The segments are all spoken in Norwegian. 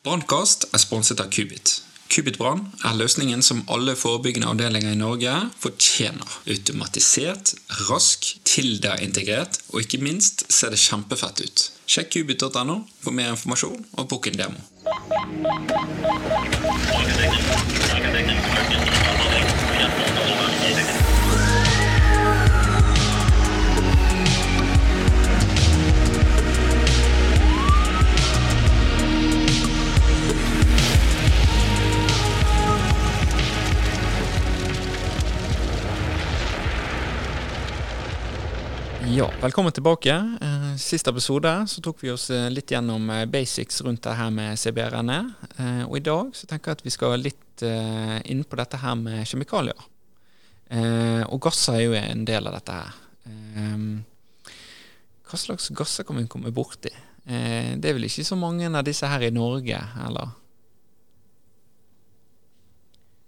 Brannkast er sponset av Kubit. Kubit Brann er løsningen som alle forebyggende avdelinger i Norge fortjener. Automatisert, rask, Tilda-integrert, og ikke minst ser det kjempefett ut. Sjekk kubit.no for mer informasjon og bok en demo. Ja, velkommen tilbake. Eh, Siste episode så tok vi oss eh, litt gjennom eh, basics rundt det her med CBR-ene. Og i dag så tenker jeg at vi skal litt inn på dette her med kjemikalier. Og gasser er jo en del av dette her. Hva slags gasser kan vi komme borti? Det er vel ikke så mange av disse her i Norge, eller?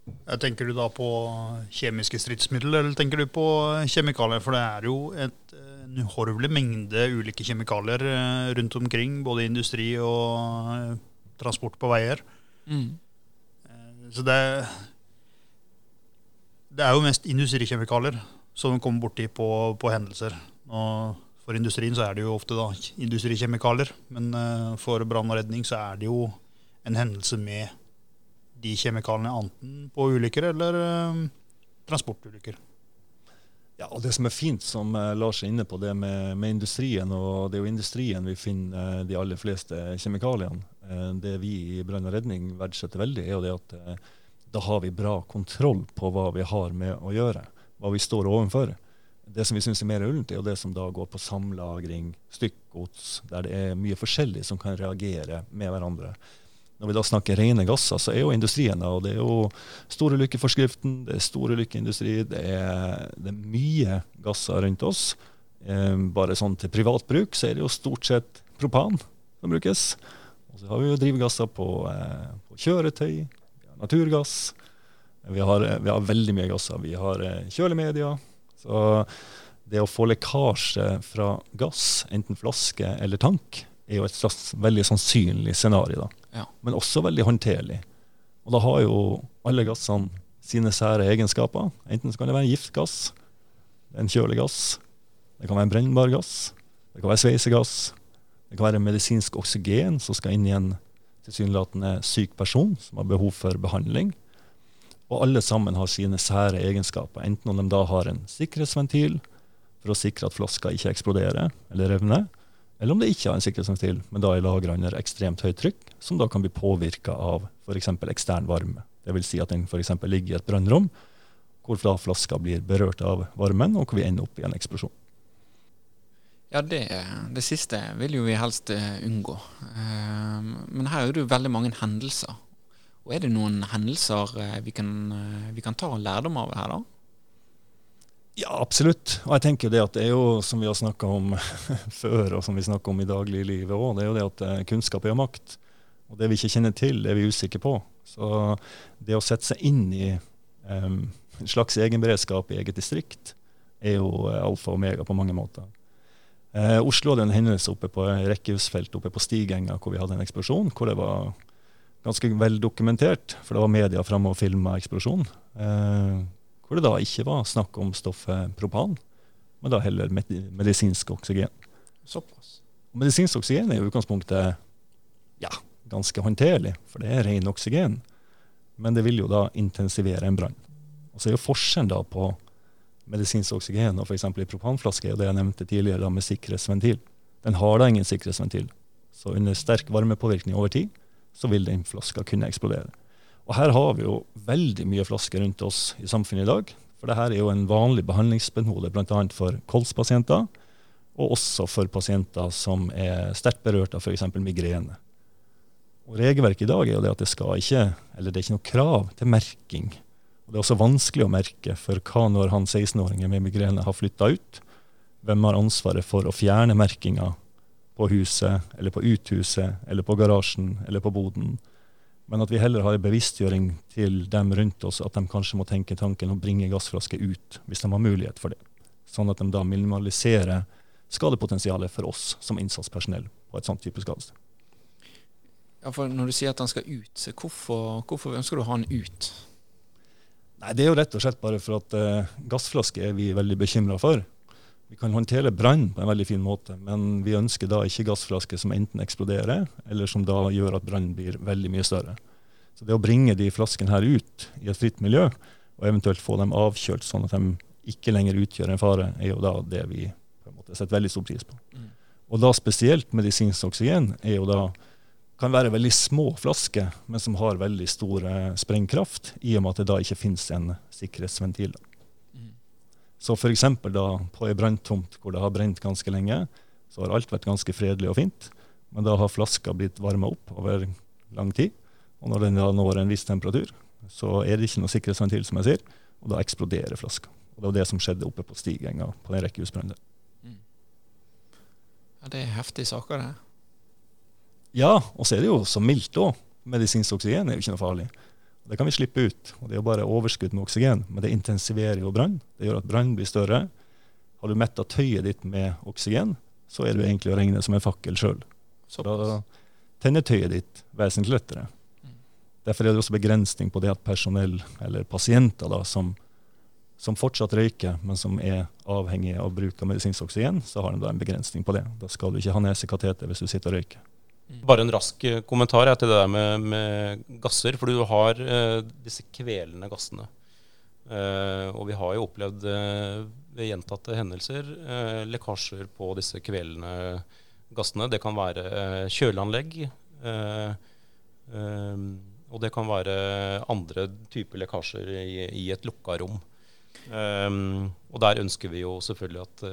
Ja, Tenker du da på kjemiske stridsmidler, eller tenker du på kjemikalier? For det er jo et, en uhorvelig mengde ulike kjemikalier eh, rundt omkring, både i industri og eh, transport på veier. Mm. Eh, Så det, det er jo mest industrikjemikalier som kommer borti på, på hendelser. Og for industrien så er det jo ofte da industrikjemikalier, men eh, for brann og redning så er det jo en hendelse med de kjemikaliene enten på ulykker eller eh, transportulykker. Ja, og Det som er fint, som eh, Lars er inne på, det med, med industrien, og det er jo industrien vi finner eh, de aller fleste kjemikaliene. Det vi i brann og redning verdsetter veldig, er jo det at da har vi bra kontroll på hva vi har med å gjøre, hva vi står overfor. Det som vi syns er mer ullent, er jo det som da går på samlagring, stykkgods, der det er mye forskjellig som kan reagere med hverandre. Når vi da snakker rene gasser, så er jo industrien da, og det er jo storulykkeforskriften, det er storulykkeindustri, det det er mye gasser rundt oss. Eh, bare sånn til privat bruk så er det jo stort sett propan som brukes. Og så har vi jo drivgasser på, eh, på kjøretøy, naturgass, vi har, eh, vi har veldig mye gasser. Vi har kjølemedier. kjølemedia. Så det å få lekkasje fra gass, enten flaske eller tank, er jo et slags veldig sannsynlig scenario. da Ja. men også veldig håndterlig. Og da har jo alle gassene sine sære egenskaper. Enten så kan det være en giftgass, en kjølig gass, det kan være en brennbar gass, det kan være sveisegass, det kan være medisinsk oksygen som skal inn i en tilsynelatende syk person som har behov for behandling. Og alle sammen har sine sære egenskaper, enten om de da har en sikkerhetsventil for å sikre at flaska ikke eksploderer eller revner, eller om det ikke har en sikkerhetsventil, men da er lagra under ekstremt høyt trykk, som da kan bli påvirka av f.eks. ekstern varme. Dvs. Si at den f.eks. ligger i et brønnrom, hvor flaska blir berørt av varmen, og hvor vi ender opp i en eksplosjon. Ja, det, det siste vil jo vi helst eh, unngå. Eh, Men her er det jo veldig mange hendelser. Og er det noen hendelser eh, vi kan, vi kan ta lærdom av her, da? Ja, absolutt. Og jeg tenker jo det at det er jo, som vi har snakka om før, og som vi snakker om i dagliglivet òg, det er jo det at eh, kunnskap er makt. Og det vi ikke kjenner til, er vi usikre på. Så det å sette seg inn i um, en slags egenberedskap i eget distrikt er jo eh, alfa og omega på mange måter. Eh, Oslo hadde en hendelse oppe på rekkehusfeltet oppe på Stigenga hvor vi hadde en eksplosjon. Hvor det var ganske vel dokumentert, for det var media framme og filma eksplosjonen. Eh, hvor det da ikke var snakk om stoffet propan, men da heller med medisinsk oksygen. Såpass. Og medisinsk oksygen er i utgangspunktet ja, ganske håndterlig, for det er ren oksygen. Men det vil jo da intensivere en brann. Og så er jo forskjellen da på medisinsk oksygen og f.eks. i propanflaske, er det jeg nevnte tidligere da med sikkerhetsventil. Den har da ingen sikkerhetsventil. Så under sterk varmepåvirkning over tid, så vil den flaska kunne eksplodere. Og her har vi jo veldig mye flasker rundt oss i samfunnet i dag. For det her er jo en vanlig behandlingsmetode bl.a. for kolspasienter, og også for pasienter som er sterkt berørt av f.eks. migrene. Og Regelverket i dag er jo det at det skal ikke, eller det er ikke noe krav til merking. Og Det er også vanskelig å merke for hva når han 16-åringen med migrene har flytta ut. Hvem har ansvaret for å fjerne merkinga på huset, eller på uthuset, eller på garasjen, eller på boden. Men at vi heller har en bevisstgjøring til dem rundt oss, at de kanskje må tenke tanken å bringe gassflasker ut, hvis de har mulighet for det. Sånn at de da minimaliserer skadepotensialet for oss som innsatspersonell på et sånt type skadested. Ja, for Når du sier at han skal ut, så hvorfor, hvorfor ønsker du å ha han ut? Nei, Det er jo rett og slett bare for at uh, gassflasker er vi veldig bekymra for. Vi kan håndtere brann på en veldig fin måte, men vi ønsker da ikke gassflasker som enten eksploderer, eller som da gjør at brannen blir veldig mye større. Så det å bringe de flaskene her ut i et fritt miljø, og eventuelt få dem avkjølt sånn at de ikke lenger utgjør en fare, er jo da det vi på en måte setter veldig stor pris på. Mm. Og da spesielt medisinsk oksygen er jo da kan være veldig små flasker, men som har veldig stor sprengkraft, i og med at det da ikke finnes en sikkerhetsventil. Så f.eks. da på ei branntomt hvor det har brent ganske lenge, så har alt vært ganske fredelig og fint. Men da har flaska blitt varma opp over lang tid. Og når den da når en viss temperatur, så er det ikke noe sikkerhetsventil, som jeg sier, og da eksploderer flaska. Og Det var det som skjedde oppe på Stigenga på den rekkehusbrannen. Mm. Ja, det er heftige saker, det. Ja, og så er det jo så mildt òg. Medisinsk oksygen er jo ikke noe farlig. Det kan vi slippe ut. og Det er jo bare overskudd med oksygen, men det intensiverer jo brann. Det gjør at brann blir større. Har du metta tøyet ditt med oksygen, så er du egentlig å regne som en fakkel sjøl. Da tenner tøyet ditt vesentlig lettere. Derfor er det også begrensning på det at personell, eller pasienter da, som, som fortsatt røyker, men som er avhengig av bruk av medisinsk oksygen, så har de da en begrensning på det. Da skal du ikke ha nesekateter hvis du sitter og røyker. Bare en rask eh, kommentar til det der med, med gasser. For du har uh, disse kvelende gassene. Uh, og vi har jo opplevd uh, ved gjentatte hendelser lekkasjer på disse kvelende gassene. Det kan være kjøleanlegg. og det kan være andre typer lekkasjer i, i et lukka rom. Um, og der ønsker vi jo selvfølgelig at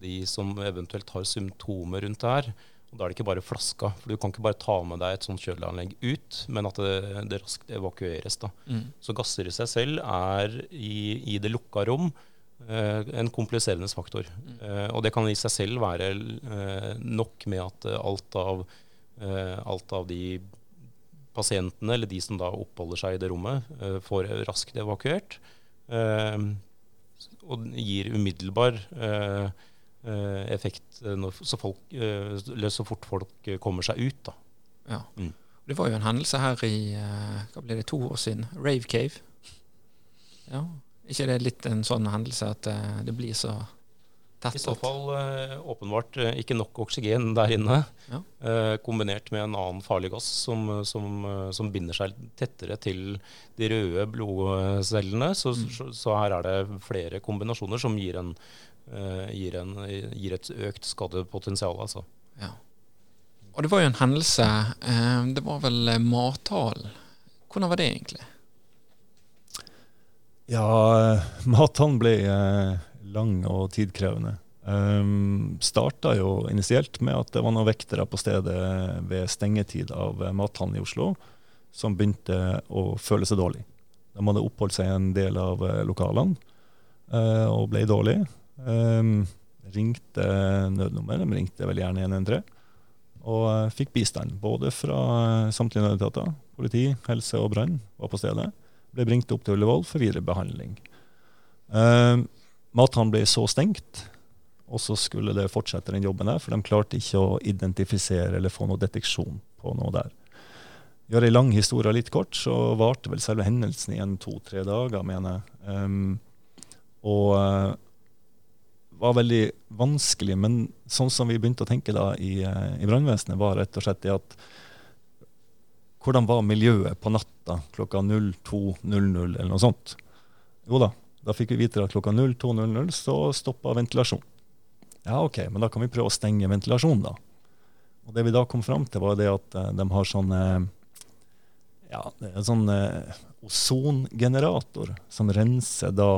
de som eventuelt har symptomer rundt det her, og Da er det ikke bare flaska. For du kan ikke bare ta med deg et sånt kjøleanlegg ut, men at det, det raskt evakueres. da. Mm. Så gasser i seg selv er i, i det lukka rom eh, en kompliserende faktor. Mm. Eh, og det kan i seg selv være eh, nok med at alt av, eh, alt av, de pasientene, eller de som da oppholder seg i det rommet, eh, får raskt evakuert. Eh, og gir umiddelbar eh, Eh, effekt eh, når, så, folk, eh, så, fort folk kommer seg ut. Da. Ja. Mm. Det var jo en hendelse her i hva ble det, to år siden. Rave Cave. Ja. ikke det litt en sånn hendelse at det blir så tett? I så fall åpenbart ikke nok oksygen der inne, ja. kombinert med en annen farlig gass som, som, som, binder seg tettere til de røde blodcellene. Så, mm. så, så her er det flere kombinasjoner som gir en gir, en, gir, et økt skadepotensial. Altså. Ja. Og det var jo en hendelse. Det var vel mathallen. Hvordan var det egentlig? Ja, mathallen ble lang og tidkrevende. Um, starta jo initielt med at det var noen vektere på stedet ved stengetid av mathallen i Oslo som begynte å føle seg dårlig. De hadde oppholdt seg i en del av lokalene uh, og ble dårlig. Um, ringte nødnummer, de ringte vel gjerne 113, og uh, fikk bistand. Både fra uh, samtlige nødetater, politi, helse og brann var på stedet. Ble bringt opp til Ullevål for videre behandling. Um, Mathallen ble så stengt, og så skulle det fortsette den jobben der, for de klarte ikke å identifisere eller få noe deteksjon på noe der. Gjør ei lang historie litt kort, så varte vel selve hendelsen igjen to-tre dager, mener jeg. Um, og uh, var veldig vanskelig. Men sånn som vi begynte å tenke da i, uh, i brannvesenet, var rett og slett det at Hvordan var miljøet på natta klokka 02.00 eller noe sånt? Jo da, da fikk vi vite at klokka 02.00 så stoppa ventilasjon. Ja, OK, men da kan vi prøve å stenge ventilasjonen, da. Og det vi da kom fram til, var det at uh, de har sånn uh, ja, en sånn uh, ozongenerator som renser da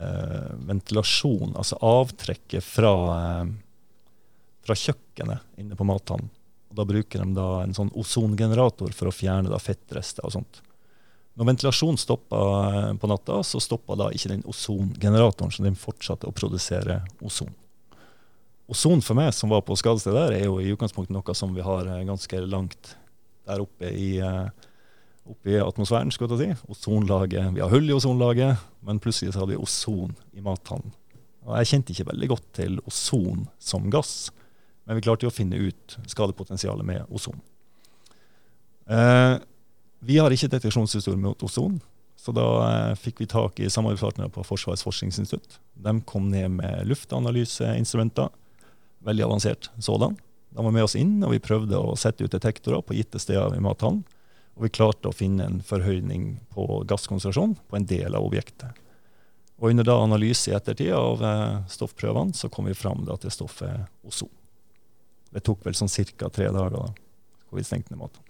eh, ventilasjon, altså avtrekket fra, eh, fra, kjøkkenet inne på mathallen. Da bruker de da en sånn ozongenerator for å fjerne da fettrester og sånt. Når ventilasjonen stoppa eh, på natta, så stoppa da ikke den ozongeneratoren, så den fortsatte å produsere ozon. Ozon for meg, som var på skadestedet der, er jo i utgangspunktet noe som vi har eh, ganske langt der oppe i eh, oppe i atmosfæren. skulle jeg si. Ozonlaget. Vi har hull i ozonlaget, men plutselig så hadde vi ozon i mathallen. Og Jeg kjente ikke veldig godt til ozon som gass, Men vi klarte jo å finne ut skadepotensialet med ozon. Eh, vi har ikke deteksjonsutstyr mot ozon, så da eh, fikk vi tak i samarbeidspartnere på Forsvarets forskningsinstitutt. De kom ned med luftanalyseinstrumenter, veldig avansert sådan. De var med oss inn, og vi prøvde å sette ut detektorer på gitte steder i mathallen. Og vi klarte å finne en forhøyning på gasskonsentrasjon på en del av objektet. Og under da analyse i ettertid av eh, stoffprøvene så kom vi fram til stoffet ozon. Det tok vel sånn ca. tre dager da, hvor vi stengte ned maten.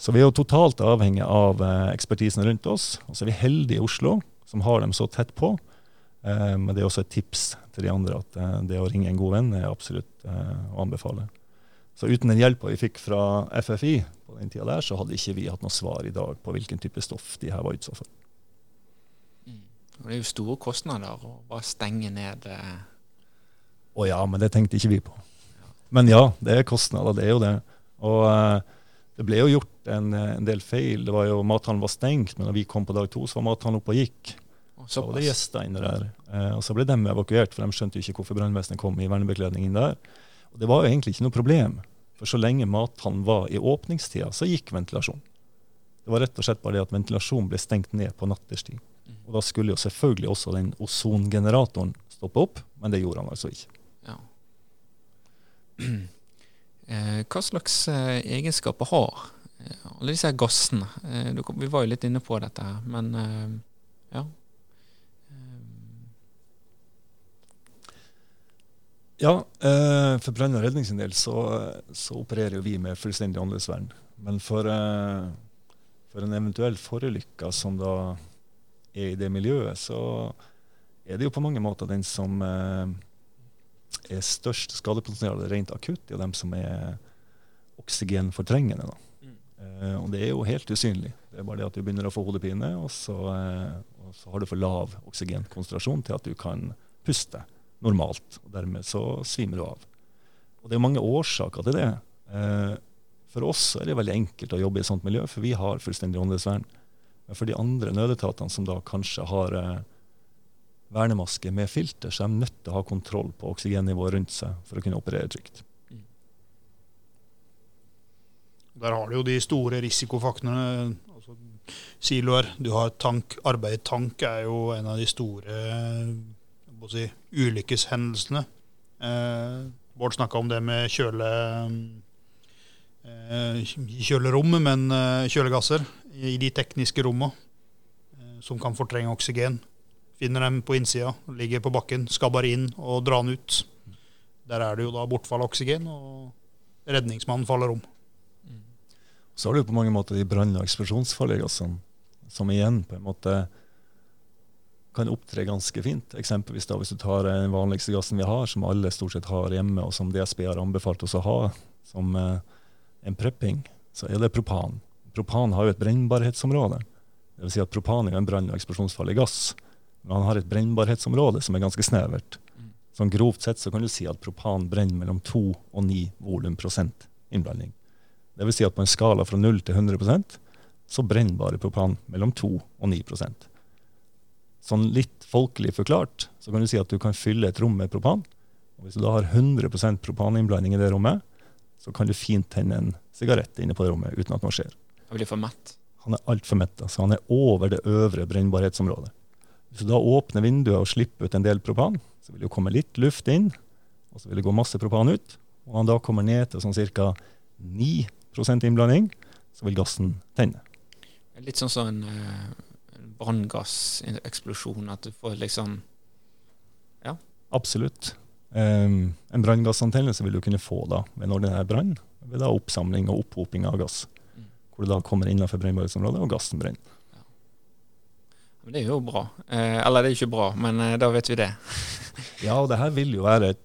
Så vi er jo totalt avhengig av eh, ekspertisen rundt oss. Og så er vi heldige i Oslo som har dem så tett på. Eh, men det er også et tips til de andre at eh, det å ringe en god venn er absolutt å anbefale. Så uten den hjelpa vi fikk fra FFI på den tida der, så hadde ikke vi hatt noe svar i dag på hvilken type stoff de her var utsatt for. Mm. Det er jo store kostnader å bare stenge ned Å ja, men det tenkte ikke vi på. Men ja, det er kostnader, det er jo det. Og det ble jo gjort en, en del feil. Det var jo Mathallen var stengt, men da vi kom på dag to, så var mathallen oppe og gikk. Så var det gjester inne der. Eh, og så ble de evakuert, for de skjønte jo ikke hvorfor brannvesenet kom i vernebekledning inn der. Og det var jo egentlig ikke noe problem, for så lenge mathallen var i åpningstida, så gikk ventilasjon. Det var rett og slett bare det at ventilasjonen ble stengt ned på natterstid. Og da skulle jo selvfølgelig også den ozongeneratoren stoppe opp, men det gjorde han altså ikke. Ja. Eh, Hva slags eh, egenskaper har eh, alle disse gassene? Vi var jo litt inne på dette men ja. Ja, for brann- og redning sin del så, så opererer jo vi med fullstendig annerledesvern. Men for, for en eventuell forulykke som da er i det miljøet, så er det jo på mange måter den som er størst skadepotensial rent akutt, er dem som er oksygenfortrengende. Mm. Eh, og det er jo helt usynlig. Det er bare det at du begynner å få hodepine, og så, eh, og så har du for lav oksygenkonsentrasjon til at du kan puste normalt. og Dermed så svimer du av. Og Det er mange årsaker til det. Eh, for oss er det veldig enkelt å jobbe i et sånt miljø, for vi har fullstendig åndedrettsvern. Men for de andre nødetatene som da kanskje har eh, vernemaske med filter, så er nødt til å ha kontroll på oksygennivået rundt seg for å kunne operere trygt. Der har du jo de store risikofaktorene. Altså siloer. Du har tank. Arbeid i tank er jo en av de store si, ulykkeshendelsene. Eh, Bård snakka om det med kjøle eh, kjølerom, men eh, kjølegasser i de tekniske rommene eh, som kan fortrenge oksygen. Finner dem på innsida, ligger på bakken, skal bare inn og dra den ut. Der er det jo da bortfall av oksygen, og redningsmannen faller om. Så har du på mange måter de brann- og eksplosjonsfarlige som, som igjen på en måte kan opptre ganske fint. Eksempelvis da hvis du tar den vanligste gassen vi har, som alle stort sett har hjemme, og som DSB har anbefalt oss å ha som eh, en prepping, så er det propan. Propan har jo et brennbarhetsområde. Vil si at propan er en brann- og eksplosjonsfarlig gass. Men han har et brennbarhetsområde som er ganske snevert. Sånn grovt sett så kan du si at propan brenner mellom 2 og 9 volumprosent innblanding. Det vil si at på en skala fra 0 til 100% så brenner bare propan mellom 2 og 9% Sånn litt folkelig forklart så kan du si at du kan fylle et rom med propan. Og hvis du da har 100 propaninnblanding i det rommet, så kan du fint tenne en sigarett inne på det rommet uten at noe skjer. Han blir for mett. Han er altfor mett. så han er over det øvre brennbarhetsområdet. Hvis du da åpner vinduet og slipper ut en del propan, så vil det jo komme litt luft inn, og så vil det gå masse propan ut. Og når han da kommer ned til sånn ca. 9% innblanding, så vil gassen tenne. Litt sånn som en uh, branngasseksplosjon, at du får liksom Ja. Absolutt. Um, en branngassantennelse vil du kunne få da ved en ordinær brann, ved da oppsamling og opphoping av gass. Mm. Hvor det da kommer innenfor brennbarhetsområdet, og gassen brenner. Det er jo bra. Eh, eller det er ikke bra, men eh, da vet vi det. Ja, og det her vil jo være et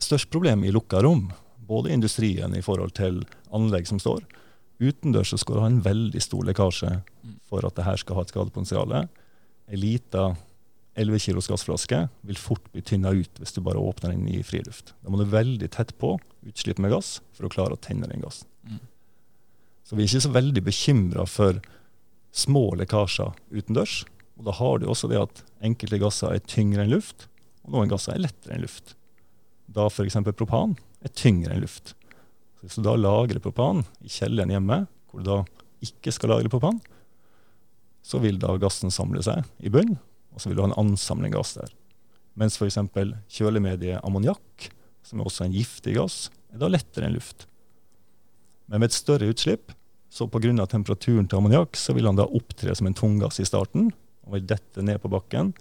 størst problem i lukka rom. Både i industrien i forhold til anlegg som står. Utendørs så skal du ha en veldig stor lekkasje Mm. for at det her skal ha et skadepotensial. Ei lita 11 kilos gassflaske vil fort bli tynna ut hvis du bare åpner den i friluft. Da må du veldig tett på, utslipp med gass, for å klare å tenne den gassen. Mm. Så vi er ikke så veldig bekymra for små lekkasjer utendørs. Og da har du også det at enkelte gasser er tyngre enn luft, og noen gasser er lettere enn luft. da f.eks. propan er tyngre enn luft. Så hvis du da lagrer propan i kjelleren hjemme, hvor du da ikke skal lagre propan, så vil da gassen samle seg i bunnen, og så vil du ha en ansamling gass der. Mens f.eks. kjølemediet ammoniakk, som er også en giftig gass, er da lettere enn luft. Men med et større utslipp, så pga. temperaturen til ammoniakk, så vil han da opptre som en tunggass i starten, og vil dette ned på bakken.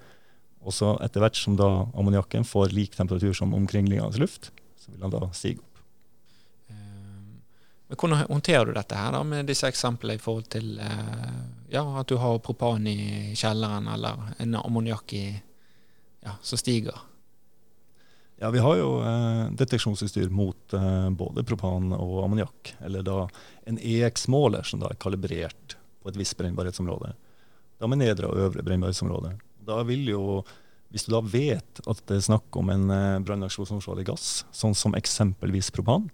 Og så etter hvert som da ammoniakken får lik temperatur som omkringliggende luft, så vil den da stige opp. Eh, men Hvordan håndterer du dette her da, med disse eksemplene i forhold til eh, ja, at du har propan i kjelleren eller en ammoniakk ja, som stiger? Ja, Vi har jo eh, deteksjonsutstyr mot eh, både propan og ammoniakk. Eller da en EX-måler som da er kalibrert på et visst brennbarhetsområde. Da med nedre og øvre brennbergsområde. Da vil jo, Hvis du da vet at det er snakk om en brannaksjonsområde i gass, sånn som eksempelvis propan,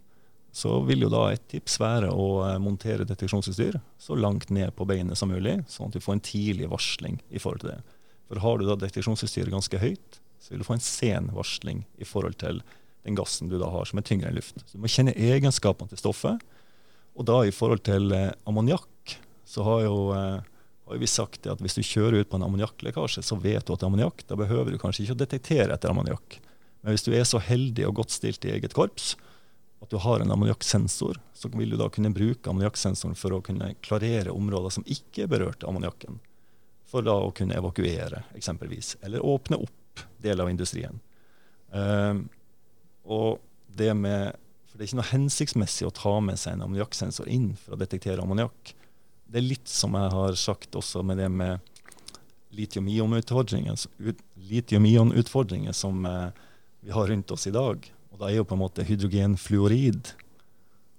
så vil jo da et tips være å eh, montere deteksjonsutstyr så langt ned på beinet som mulig, sånn at du får en tidlig varsling i forhold til det. For har du da deteksjonsutstyret ganske høyt, så vil du få en sen varsling i forhold til den gassen du da har som er tyngre enn luft. Så Du må kjenne egenskapene til stoffet. Og da i forhold til eh, ammoniakk, så har jo eh, har vi sagt at hvis du kjører ut på en ammoniakklekkasje, så vet du at det er ammoniakk. Da behøver du kanskje ikke å detektere etter ammoniakk. Men hvis du er så heldig og godt stilt i eget korps at du har en ammoniakksensor, så vil du da kunne bruke ammoniakksensoren for å kunne klarere områder som ikke er berørt av ammoniakken. For da å kunne evakuere, eksempelvis. Eller åpne opp deler av industrien. Um, og det med For det er ikke noe hensiktsmessig å ta med seg en ammoniakksensor inn for å detektere ammoniakk det er litt som jeg har sagt også med det med litium-ion-utfordringer litium som eh, vi har rundt oss i dag. Og da er jo på en måte hydrogenfluorid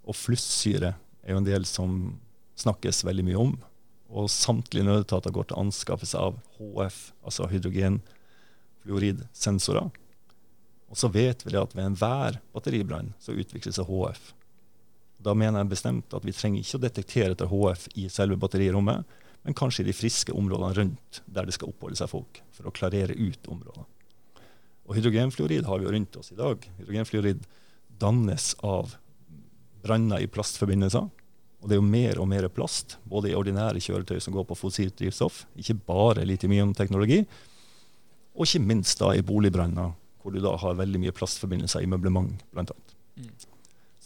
og flussyre er jo en del som snakkes veldig mye om. Og samtlige nødetater går til anskaffelse av HF, altså hydrogenfluoridsensorer. Og så vet vi at ved enhver batteribrann så utvikles HF. Da mener jeg bestemt at vi trenger ikke å detektere etter HF i selve batterirommet, men kanskje i de friske områdene rundt der det skal oppholde seg folk, for å klarere ut områdene. Og hydrogenfluorid har vi jo rundt oss i dag. Hydrogenfluorid dannes av branner i plastforbindelser. Og det er jo mer og mer plast, både i ordinære kjøretøy som går på fossilt drivstoff, ikke bare litium-ion-teknologi, og ikke minst da i boligbranner, hvor du da har veldig mye plastforbindelser i møblement, blant annet. Mm.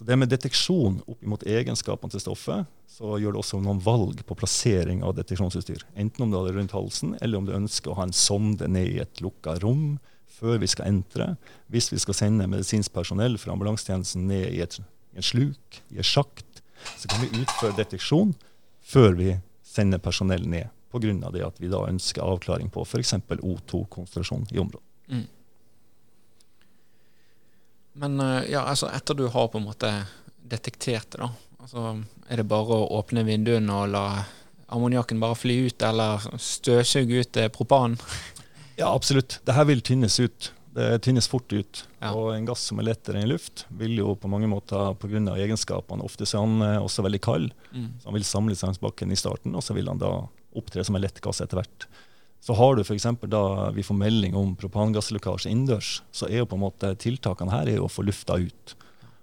Så det med deteksjon opp mot egenskapene til stoffet, så gjør det også noen valg på plassering av deteksjonsutstyr. Enten om du har det rundt halsen, eller om du ønsker å ha en sonde ned i et lukka rom før vi skal entre. Hvis vi skal sende medisinsk personell fra ambulansetjenesten ned i, et, i en sluk, i et sjakt, så kan vi utføre deteksjon før vi sender personell ned. Pga. det at vi da ønsker avklaring på f.eks. O2-konsentrasjon i området. Mm. Men eh, ja, altså etter du har på en måte detektert det, da, altså, er det bare å åpne vinduene og la ammoniakken bare fly ut, eller støvsuge ut eh, propan? Ja, absolutt. Det her vil tynnes ut. Det tynnes fort ut. Ja. Og en gass som er lettere enn luft, vil jo på mange måter pga. egenskapene Ofte er han eh, også veldig kald, mm. så han vil samle seg langs bakken i starten, og så vil han da opptre som en lett gass etter hvert. Så har du f.eks. da vi får melding om propangasslekkasje innendørs, så er jo på en måte tiltakene her er å få lufta ut.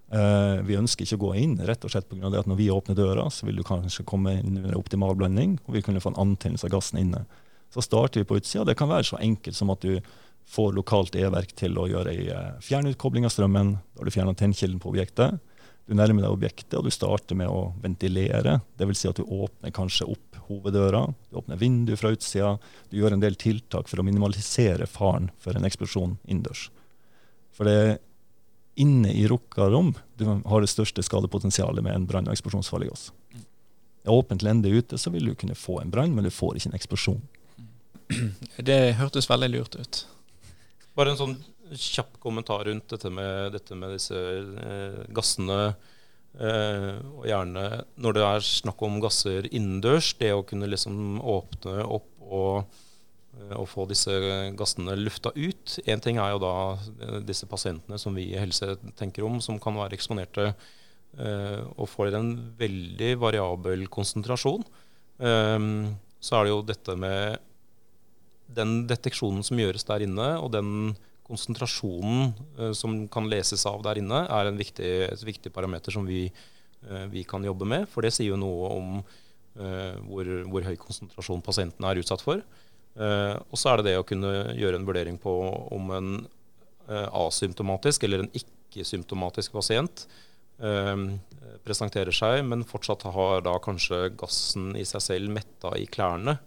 Uh, vi ønsker ikke å gå inn, rett og slett pga. at når vi åpner døra, så vil du kanskje komme inn under optimal blanding, og vi kunne få en antennelse av gassen inne. Så starter vi på utsida. Det kan være så enkelt som at du får lokalt E-verk til å gjøre ei uh, fjernutkobling av strømmen. Da har du fjerna tennkilden på objektet. Du nærmer deg objektet, og du starter med å ventilere. Dvs. Si at du åpner kanskje opp hoveddøra, du åpner vinduet fra utsida. Du gjør en del tiltak for å minimalisere faren for en eksplosjon innendørs. For det er inne i rukka rom du har det største skadepotensialet med en brann- og eksplosjonsfarlig gass. Er åpent lende ute, så vil du kunne få en brann, men du får ikke en eksplosjon. Det hørtes veldig lurt ut. Var det en sånn kjapp kommentar rundt dette med, dette med disse eh, gassene. Eh, og gjerne når det er snakk om gasser innendørs, det å kunne liksom åpne opp og, eh, og få disse gassene lufta ut. Én ting er jo da eh, disse pasientene som vi i helse tenker om, som kan være eksponerte eh, og får en veldig variabel konsentrasjon. Eh, så er det jo dette med den deteksjonen som gjøres der inne, og den konsentrasjonen eh, som kan leses av der inne, er viktig, et viktig parameter som vi, eh, vi, kan jobbe med. For det sier jo noe om eh, hvor, hvor, høy konsentrasjon pasienten er utsatt for. og så er det det å kunne gjøre en vurdering på om en asymptomatisk eller en ikke-symptomatisk pasient presenterer seg, men fortsatt har da kanskje gassen i seg selv metta i klærne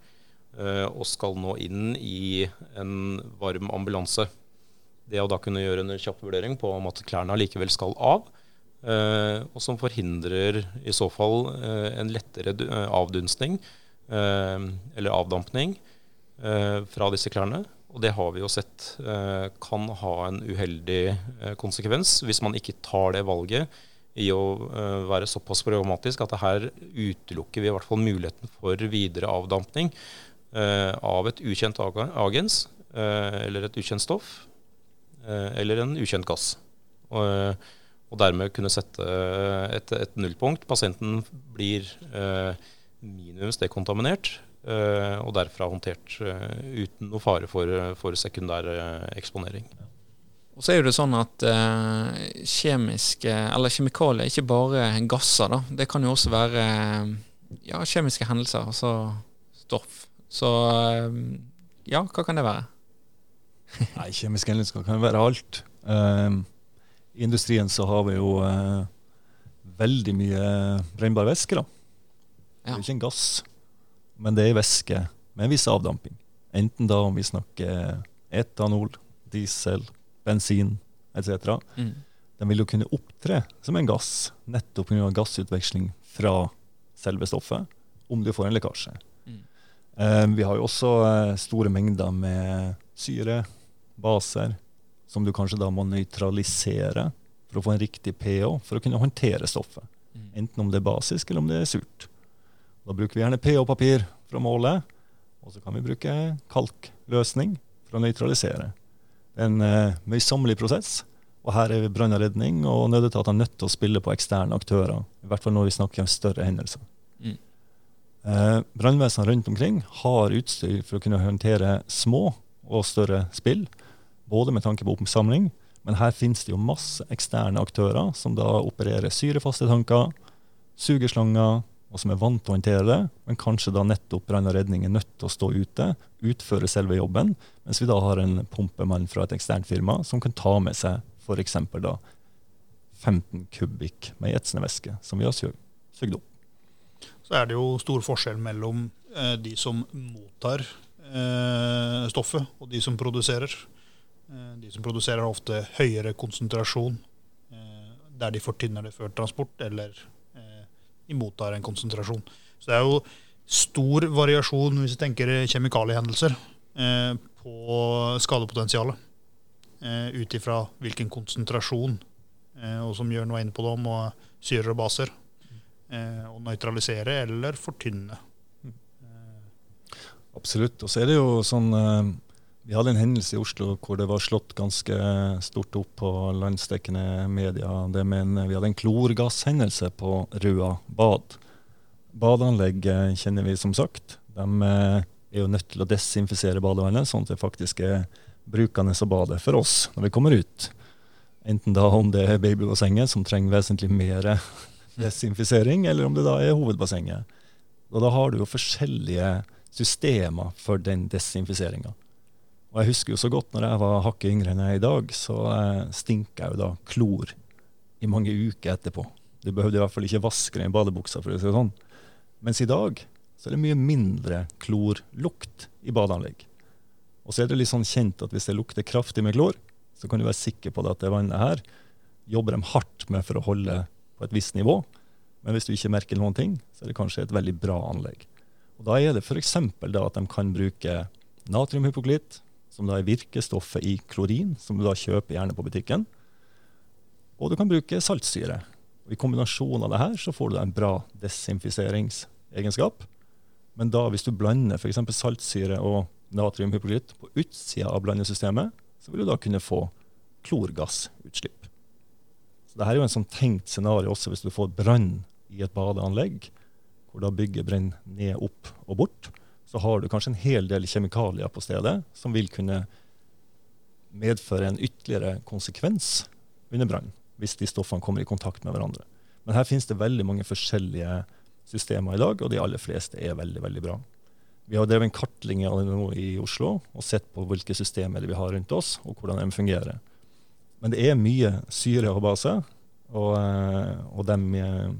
og skal nå inn i en varm ambulanse. Det å da kunne gjøre en kjapp vurdering på om at klærne likevel skal av, eh, og som forhindrer i så fall eh, en lettere eh, avdunstning eller avdampning fra disse klærne. Og det har vi jo sett kan ha en uheldig konsekvens hvis man ikke tar det valget i å være såpass programmatisk at her utelukker vi i hvert fall muligheten for videre avdampning av et ukjent agens eller et ukjent stoff eller en ukjent gass. Og, og dermed kunne sette et, et, nullpunkt. Pasienten blir eh, minimums dekontaminert, eh, og derfra håndtert uten noe fare for, for sekundær eksponering. Og så er det sånn at eh, kjemiske, eller kjemikalier, ikke bare gasser. da, Det kan jo også være ja, kjemiske hendelser, altså stoff. Så ja, hva kan det være? Nei, Kjemiske hendelser kan være alt. Uh, I industrien så har vi jo uh, veldig mye brennbar væske. da. Ja. Det er ikke en gass, men det er væske med en viss avdamping. Enten da om vi snakker etanol, diesel, bensin etc. Mm. Den vil jo kunne opptre som en gass nettopp pga. gassutveksling fra selve stoffet, om du får en lekkasje. Mm. Uh, vi har jo også uh, store mengder med syre, baser som du kanskje da må nøytralisere for å få en riktig pH for å kunne håndtere stoffet. Mm. Enten om det er basisk eller om det er surt. Da bruker vi gjerne pH-papir for å måle, og så kan vi bruke kalkløsning for å nøytralisere. Det er en uh, møysommelig prosess, og her er brann og redning og nødetatene nødt til å spille på eksterne aktører. I hvert fall når vi snakker om større hendelser. Mm. Eh, Brannvesenene rundt omkring har utstyr for å kunne håndtere små og større spill både med tanke på oppsamling, men her finnes det jo masse eksterne aktører som da opererer syrefaste tanker, sugerslanger, og som er vant til å håndtere det, men kanskje da nettopp brann og redning er nødt til å stå ute, utføre selve jobben, mens vi da har en pumpemann fra et eksternt firma som kan ta med seg f.eks. da 15 kubikk med etsende væske som vi har sugd opp. Så er det jo stor forskjell mellom eh, de som mottar eh, stoffet, og de som produserer. Eh, de som produserer, ofte høyere konsentrasjon eh, der de fortynner det før transport, eller eh, de mottar en konsentrasjon. Så det er jo stor variasjon, hvis vi tenker kjemikaliehendelser, på skadepotensialet. Ut ifra hvilken konsentrasjon, og som gjør noe inne på det om syrer og baser. Å nøytralisere eller fortynne. Absolutt. Og så er det jo sånn vi hadde en hendelse i Oslo hvor det var slått ganske stort opp på landsdekkende media. Det med en, vi hadde en klorgasshendelse på Røa bad. Badeanlegg kjenner vi som sagt. De eh, er jo nødt til å desinfisere badevannet, sånn at det faktisk er brukende å bade for oss når vi kommer ut. Enten da om det er babybassenget, som trenger vesentlig mer desinfisering, eller om det da er hovedbassenget. Og da har du jo forskjellige systemer for den desinfiseringa. Og jeg husker jo så godt når jeg var hakket yngre enn jeg er i dag, så eh, stinker jeg jo da klor i mange uker etterpå. Du behøvde i hvert fall ikke vaske den badebuksa, for å si det sånn. Mens i dag så er det mye mindre klorlukt i badeanlegg. Og så er det litt sånn kjent at hvis det lukter kraftig med klor, så kan du være sikker på at det vannet her jobber de hardt med for å holde på et visst nivå. Men hvis du ikke merker noen ting, så er det kanskje et veldig bra anlegg. Og Da er det f.eks. at de kan bruke natriumhypoklitt, som da er virkestoffet i klorin, som du da kjøper gjerne på butikken. Og du kan bruke saltsyre. Og I kombinasjon av det her så får du en bra desinfiseringsegenskap. Men da hvis du blander f.eks. saltsyre og natriumhypoklitt på utsida av blandesystemet, så vil du da kunne få klorgassutslipp. Så Dette er jo en sånn tenkt scenario også hvis du får brann i et badeanlegg, hvor da bygget brenner ned, opp og bort så har du kanskje en hel del kjemikalier på stedet som vil kunne medføre en ytterligere konsekvens under brann hvis de stoffene kommer i kontakt med hverandre. Men her finnes det veldig mange forskjellige systemer i dag, og de aller fleste er veldig, veldig bra. Vi har drevet en kartlegging av det nå i Oslo og sett på hvilke systemer vi har rundt oss, og hvordan de fungerer. Men det er mye syre og base, og, eh, og de eh,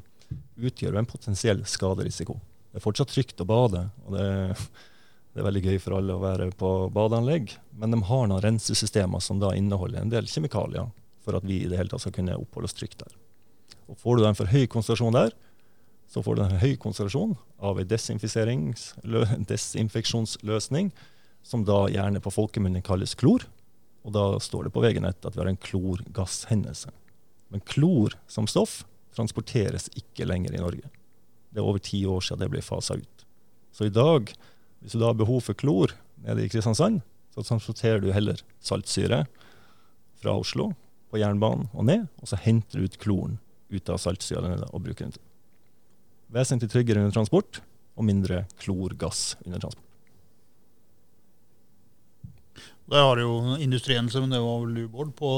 utgjør en potensiell skaderisiko. Det er fortsatt trygt å bade, og det, det, er veldig gøy for alle å være på badeanlegg. Men de har noen rensesystemer som da inneholder en del kjemikalier for at vi i det hele tatt skal kunne oppholde oss trygt der. Og Får du en for høy konsentrasjon der, så får du en høy konsentrasjon av en desinfeksjonsløsning, som da gjerne på folkemunne kalles klor. Og da står det på VG-nett at vi har en klorgasshendelse. Men klor som stoff transporteres ikke lenger i Norge. Det er over ti år siden det ble fasa ut. Så i dag, hvis du da har behov for klor nede i Kristiansand, så transporterer du heller saltsyre fra Oslo på jernbanen og ned, og så henter du ut kloren ut av saltsyra og bruker den til. Vesentlig tryggere under transport og mindre klorgass under transport. Der har jo industrien, som det var vel du, på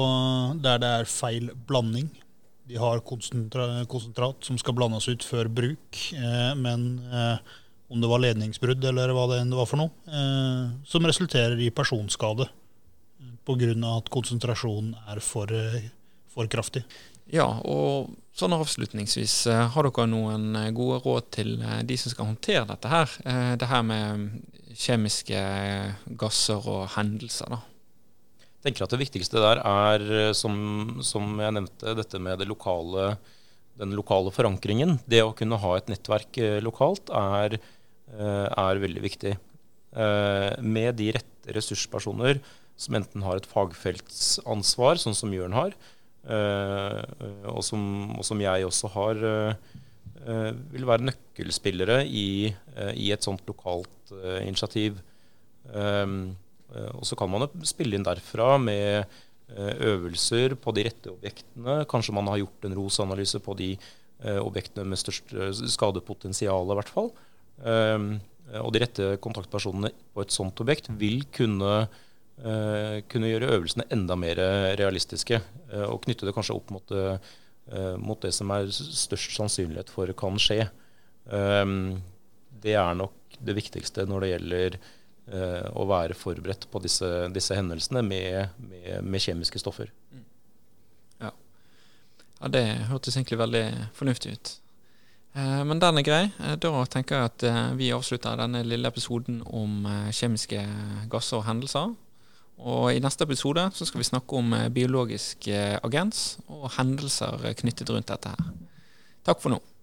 der det er feil blanding. De har konsentrat som skal blandes ut før bruk, eh, men eh, om det var ledningsbrudd eller hva det enn det var for noe, eh, som resulterer i personskade pga. at konsentrasjonen er for, for kraftig. Ja, og sånn avslutningsvis, eh, har dere noen eh, gode råd til eh, de som skal håndtere dette her? Det her med kjemiske gasser og hendelser, da. Tenker at Det viktigste der er, som, som jeg nevnte, dette med det lokale, den lokale forankringen. Det å kunne ha et nettverk lokalt er, er veldig viktig. Med de rette ressurspersoner som enten har et fagfeltsansvar, sånn som Jørn har, Eh, og som, og, som, jeg også har, eh, vil være nøkkelspillere i, eh, i et sånt lokalt initiativ. Og så kan man spille inn derfra med øvelser på de rette objektene. Kanskje man har gjort en ROS-analyse på de objektene med størst skadepotensial, i hvert fall. og de rette kontaktpersonene på et sånt objekt vil kunne kunne gjøre øvelsene enda mer realistiske. Og knytte det kanskje opp mot, mot, det som er størst sannsynlighet for kan skje. det er nok det viktigste når det gjelder å være forberedt på disse, disse hendelsene med, med, med, kjemiske stoffer. Mm. Ja. ja, det hørtes egentlig veldig fornuftig ut. Men den er grei. Da tenker jeg at vi avslutter denne lille episoden om kjemiske gasser og hendelser. Og I neste episode så skal vi snakke om eh, biologisk eh, agens og hendelser knyttet rundt dette her. Takk for nå.